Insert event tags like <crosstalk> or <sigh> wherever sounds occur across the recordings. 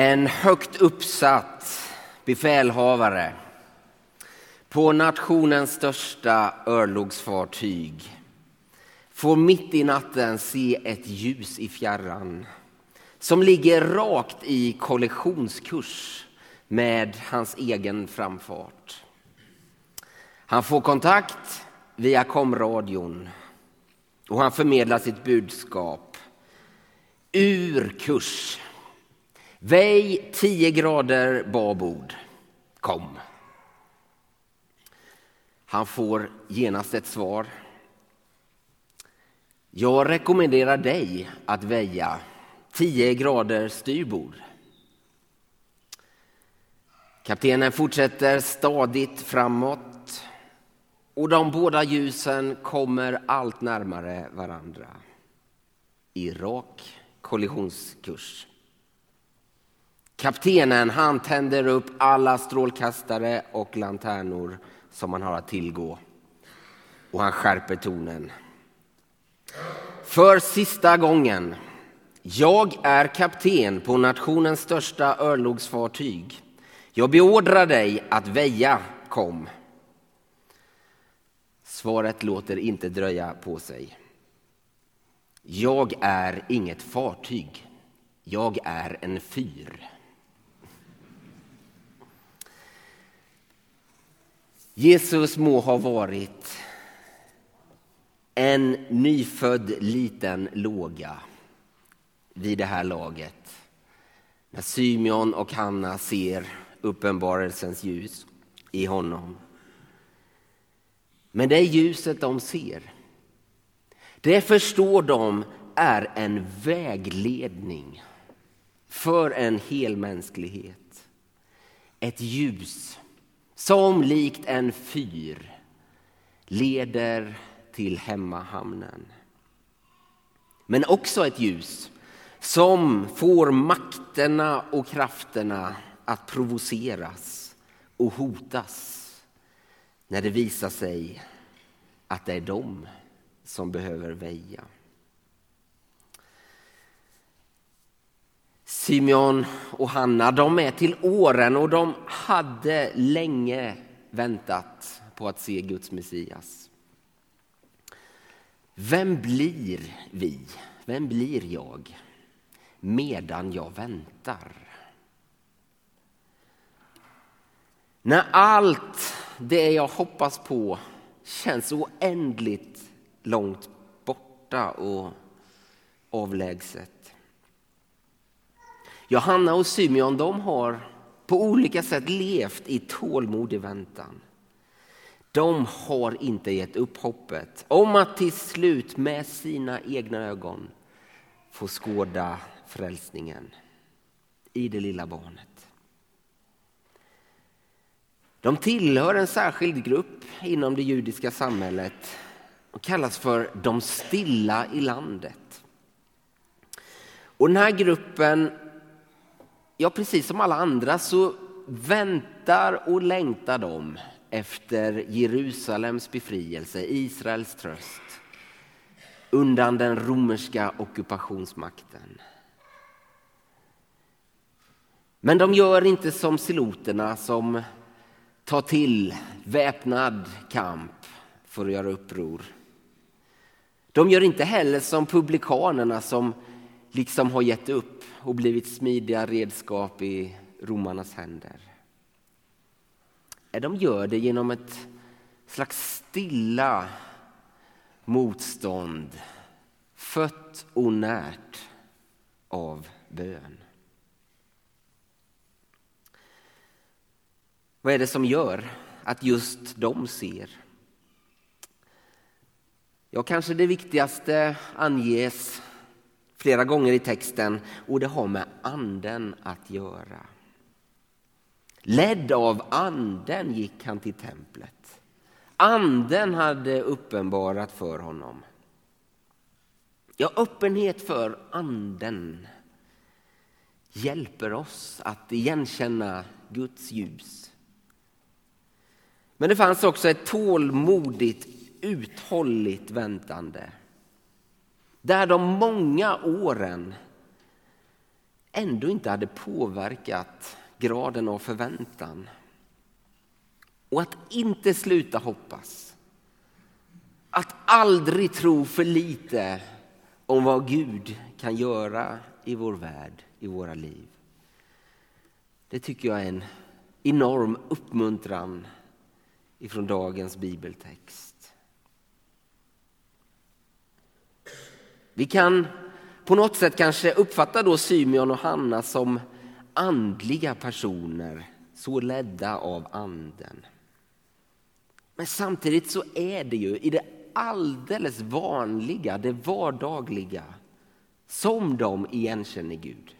En högt uppsatt befälhavare på nationens största örlogsfartyg får mitt i natten se ett ljus i fjärran som ligger rakt i kollisionskurs med hans egen framfart. Han får kontakt via komradion och han förmedlar sitt budskap. Ur kurs. Väj 10 grader babord. Kom. Han får genast ett svar. Jag rekommenderar dig att väja 10 grader styrbord. Kaptenen fortsätter stadigt framåt och de båda ljusen kommer allt närmare varandra i rak kollisionskurs. Kaptenen han tänder upp alla strålkastare och lanternor som man har att tillgå och han skärper tonen. För sista gången. Jag är kapten på nationens största örlogsfartyg. Jag beordrar dig att väja, kom. Svaret låter inte dröja på sig. Jag är inget fartyg. Jag är en fyr. Jesus må ha varit en nyfödd liten låga vid det här laget. När Symeon och Hanna ser uppenbarelsens ljus i honom. Men det ljuset de ser, det förstår de är en vägledning för en hel mänsklighet. Ett ljus som likt en fyr leder till hemmahamnen. Men också ett ljus som får makterna och krafterna att provoceras och hotas när det visar sig att det är de som behöver väja. Simeon och Hanna de är till åren och de hade länge väntat på att se Guds Messias. Vem blir vi? Vem blir jag medan jag väntar? När allt det jag hoppas på känns oändligt långt borta och avlägset. Johanna och Symeon de har på olika sätt levt i tålmodig väntan. De har inte gett upp hoppet om att till slut med sina egna ögon få skåda frälsningen i det lilla barnet. De tillhör en särskild grupp inom det judiska samhället och kallas för de stilla i landet. Och den här gruppen ja, precis som alla andra så väntar och längtar de efter Jerusalems befrielse, Israels tröst undan den romerska ockupationsmakten. Men de gör inte som siloterna som tar till väpnad kamp för att göra uppror. De gör inte heller som publikanerna som liksom har gett upp och blivit smidiga redskap i romarnas händer. De gör det genom ett slags stilla motstånd fött och närt av bön. Vad är det som gör att just de ser? Ja, kanske det viktigaste anges flera gånger i texten och det har med anden att göra. Ledd av anden gick han till templet. Anden hade uppenbarat för honom. Ja, öppenhet för anden hjälper oss att igenkänna Guds ljus. Men det fanns också ett tålmodigt, uthålligt väntande där de många åren ändå inte hade påverkat graden av förväntan. Och att inte sluta hoppas. Att aldrig tro för lite om vad Gud kan göra i vår värld, i våra liv. Det tycker jag är en enorm uppmuntran ifrån dagens bibeltext. Vi kan på något sätt kanske uppfatta då Symeon och Hanna som andliga personer, så ledda av anden. Men samtidigt så är det ju i det alldeles vanliga, det vardagliga, som de igenkänner Gud.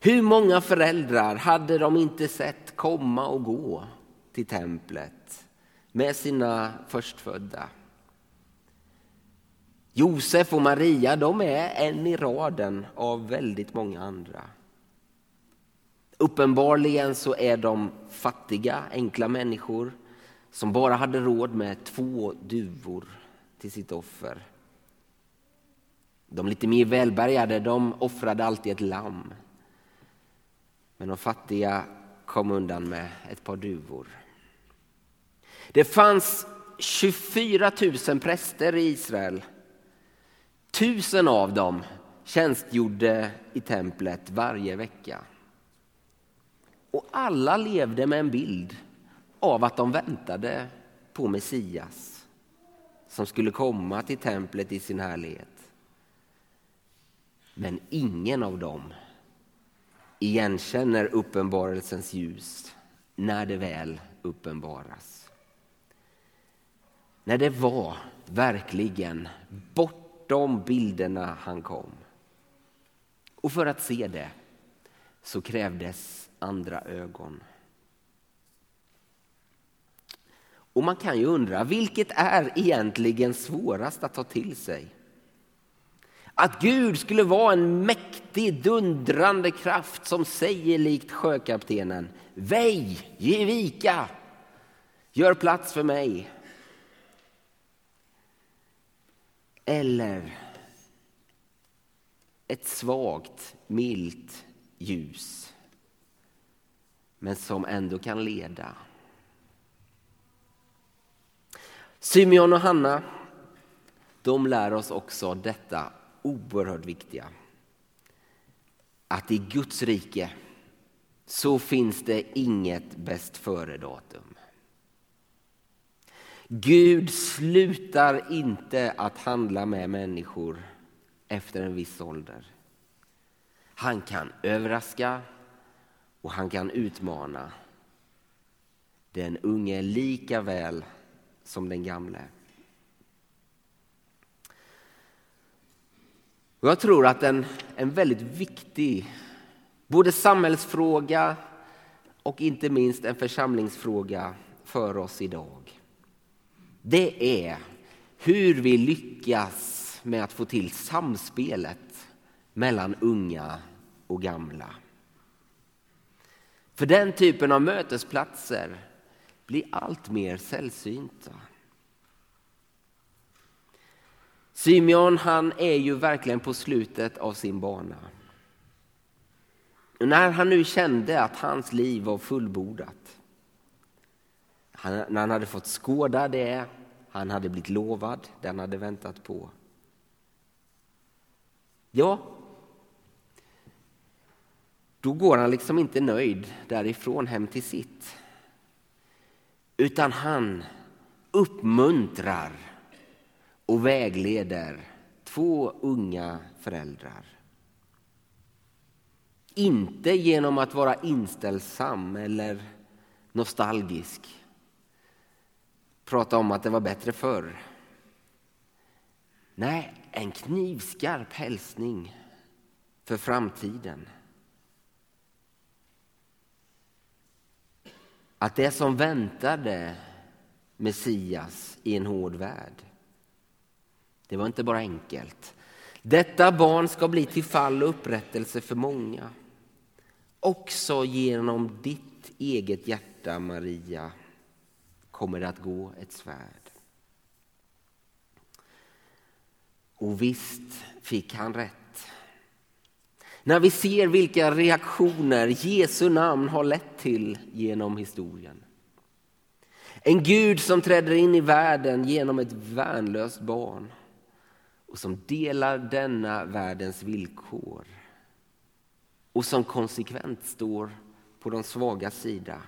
Hur många föräldrar hade de inte sett komma och gå till templet med sina förstfödda? Josef och Maria de är en i raden av väldigt många andra. Uppenbarligen så är de fattiga, enkla människor som bara hade råd med två duvor till sitt offer. De lite mer välbärgade de offrade alltid ett lamm. Men de fattiga kom undan med ett par duvor. Det fanns 24 000 präster i Israel. Tusen av dem tjänstgjorde i templet varje vecka. Och alla levde med en bild av att de väntade på Messias som skulle komma till templet i sin härlighet. Men ingen av dem igenkänner uppenbarelsens ljus när det väl uppenbaras. När det var verkligen bortom bilderna han kom. Och för att se det så krävdes andra ögon. Och man kan ju undra, vilket är egentligen svårast att ta till sig? Att Gud skulle vara en mäktig, dundrande kraft som säger likt sjökaptenen Väj, ge vika, gör plats för mig. Eller ett svagt, milt ljus men som ändå kan leda. Symeon och Hanna de lär oss också detta oerhört viktiga. Att i Guds rike så finns det inget bäst före-datum. Gud slutar inte att handla med människor efter en viss ålder. Han kan överraska och han kan utmana den unge lika väl som den gamle. Och jag tror att en, en väldigt viktig både samhällsfråga och inte minst en församlingsfråga för oss idag. Det är hur vi lyckas med att få till samspelet mellan unga och gamla. För den typen av mötesplatser blir allt mer sällsynta. Symeon han är ju verkligen på slutet av sin bana. När han nu kände att hans liv var fullbordat, när han hade fått skåda det han hade blivit lovad, det han hade väntat på. Ja, då går han liksom inte nöjd därifrån hem till sitt. Utan han uppmuntrar och vägleder två unga föräldrar. Inte genom att vara inställsam eller nostalgisk. Prata om att det var bättre förr. Nej, en knivskarp hälsning för framtiden. Att det som väntade Messias i en hård värld, det var inte bara enkelt. Detta barn ska bli till fall och upprättelse för många. Också genom ditt eget hjärta, Maria, kommer det att gå ett svärd. Och visst fick han rätt. När vi ser vilka reaktioner Jesu namn har lett till genom historien. En Gud som träder in i världen genom ett värnlöst barn och som delar denna världens villkor och som konsekvent står på de svaga sida.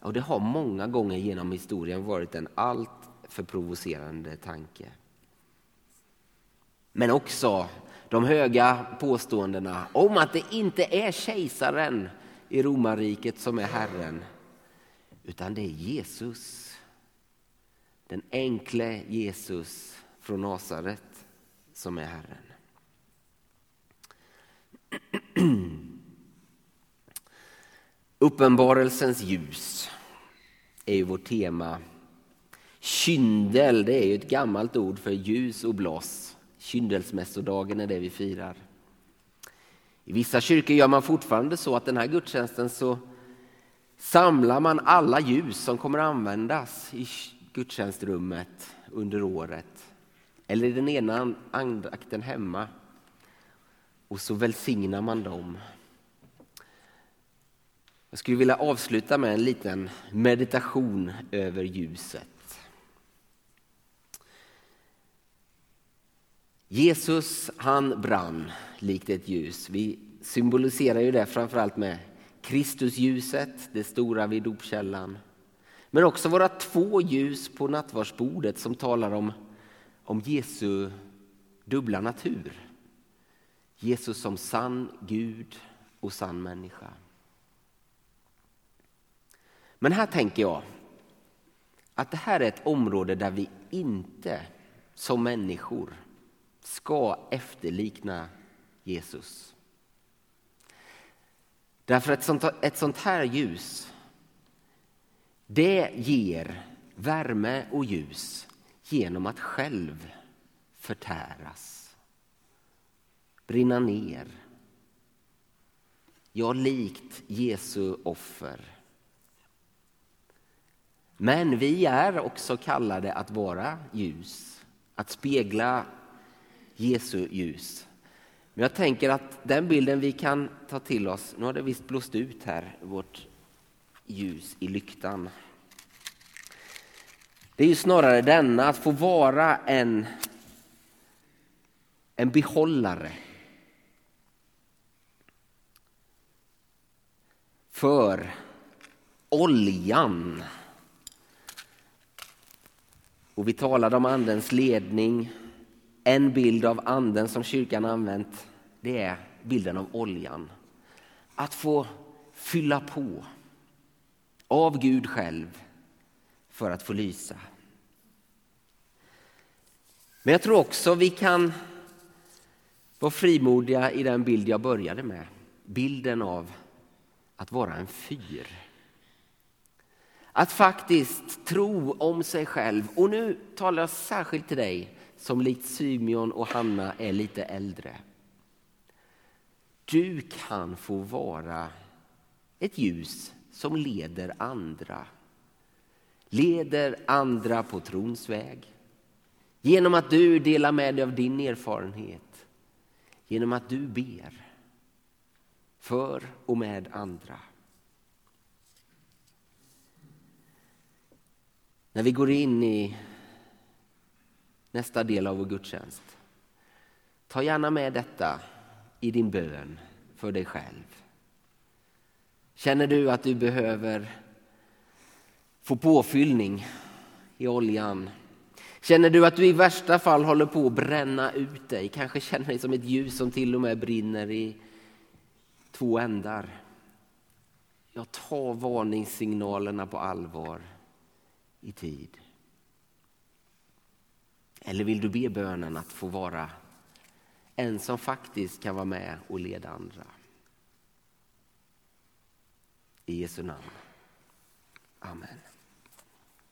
Och det har många gånger genom historien varit en allt för provocerande tanke. Men också de höga påståendena om att det inte är kejsaren i romarriket som är Herren, utan det är Jesus. Den enkle Jesus från Nasaret som är Herren. <clears throat> Uppenbarelsens ljus är ju vårt tema. Kyndel, det är ju ett gammalt ord för ljus och bloss. Kyndelsmässodagen är det vi firar. I vissa kyrkor gör man fortfarande så att den här gudstjänsten så samlar man alla ljus som kommer att användas i gudstjänstrummet under året eller i den ena andakten hemma och så välsignar man dem. Jag skulle vilja avsluta med en liten meditation över ljuset. Jesus han brann likt ett ljus. Vi symboliserar ju det framförallt med Kristusljuset, det stora vid dopkällan. Men också våra två ljus på nattvardsbordet som talar om, om Jesu dubbla natur. Jesus som sann Gud och sann människa. Men här tänker jag att det här är ett område där vi inte som människor ska efterlikna Jesus. Därför att ett sånt, ett sånt här ljus, det ger värme och ljus genom att själv förtäras, brinna ner. Ja, likt Jesu offer. Men vi är också kallade att vara ljus, att spegla Jesu ljus. Men jag tänker att den bilden vi kan ta till oss, nu har det visst blåst ut här, vårt ljus i lyktan. Det är ju snarare denna, att få vara en, en behållare för oljan. Och vi talade om Andens ledning, en bild av anden som kyrkan använt, det är bilden av oljan. Att få fylla på av Gud själv för att få lysa. Men jag tror också vi kan vara frimodiga i den bild jag började med. Bilden av att vara en fyr. Att faktiskt tro om sig själv. Och nu talar jag särskilt till dig som likt Symeon och Hanna är lite äldre. Du kan få vara ett ljus som leder andra. Leder andra på trons väg. Genom att du delar med dig av din erfarenhet. Genom att du ber för och med andra. När vi går in i nästa del av vår gudstjänst. Ta gärna med detta i din bön för dig själv. Känner du att du behöver få påfyllning i oljan? Känner du att du i värsta fall håller på att bränna ut dig? Kanske känner dig som ett ljus som till och med brinner i två ändar. Jag tar varningssignalerna på allvar i tid. Eller vill du be bönen att få vara en som faktiskt kan vara med och leda andra? I Jesu namn. Amen.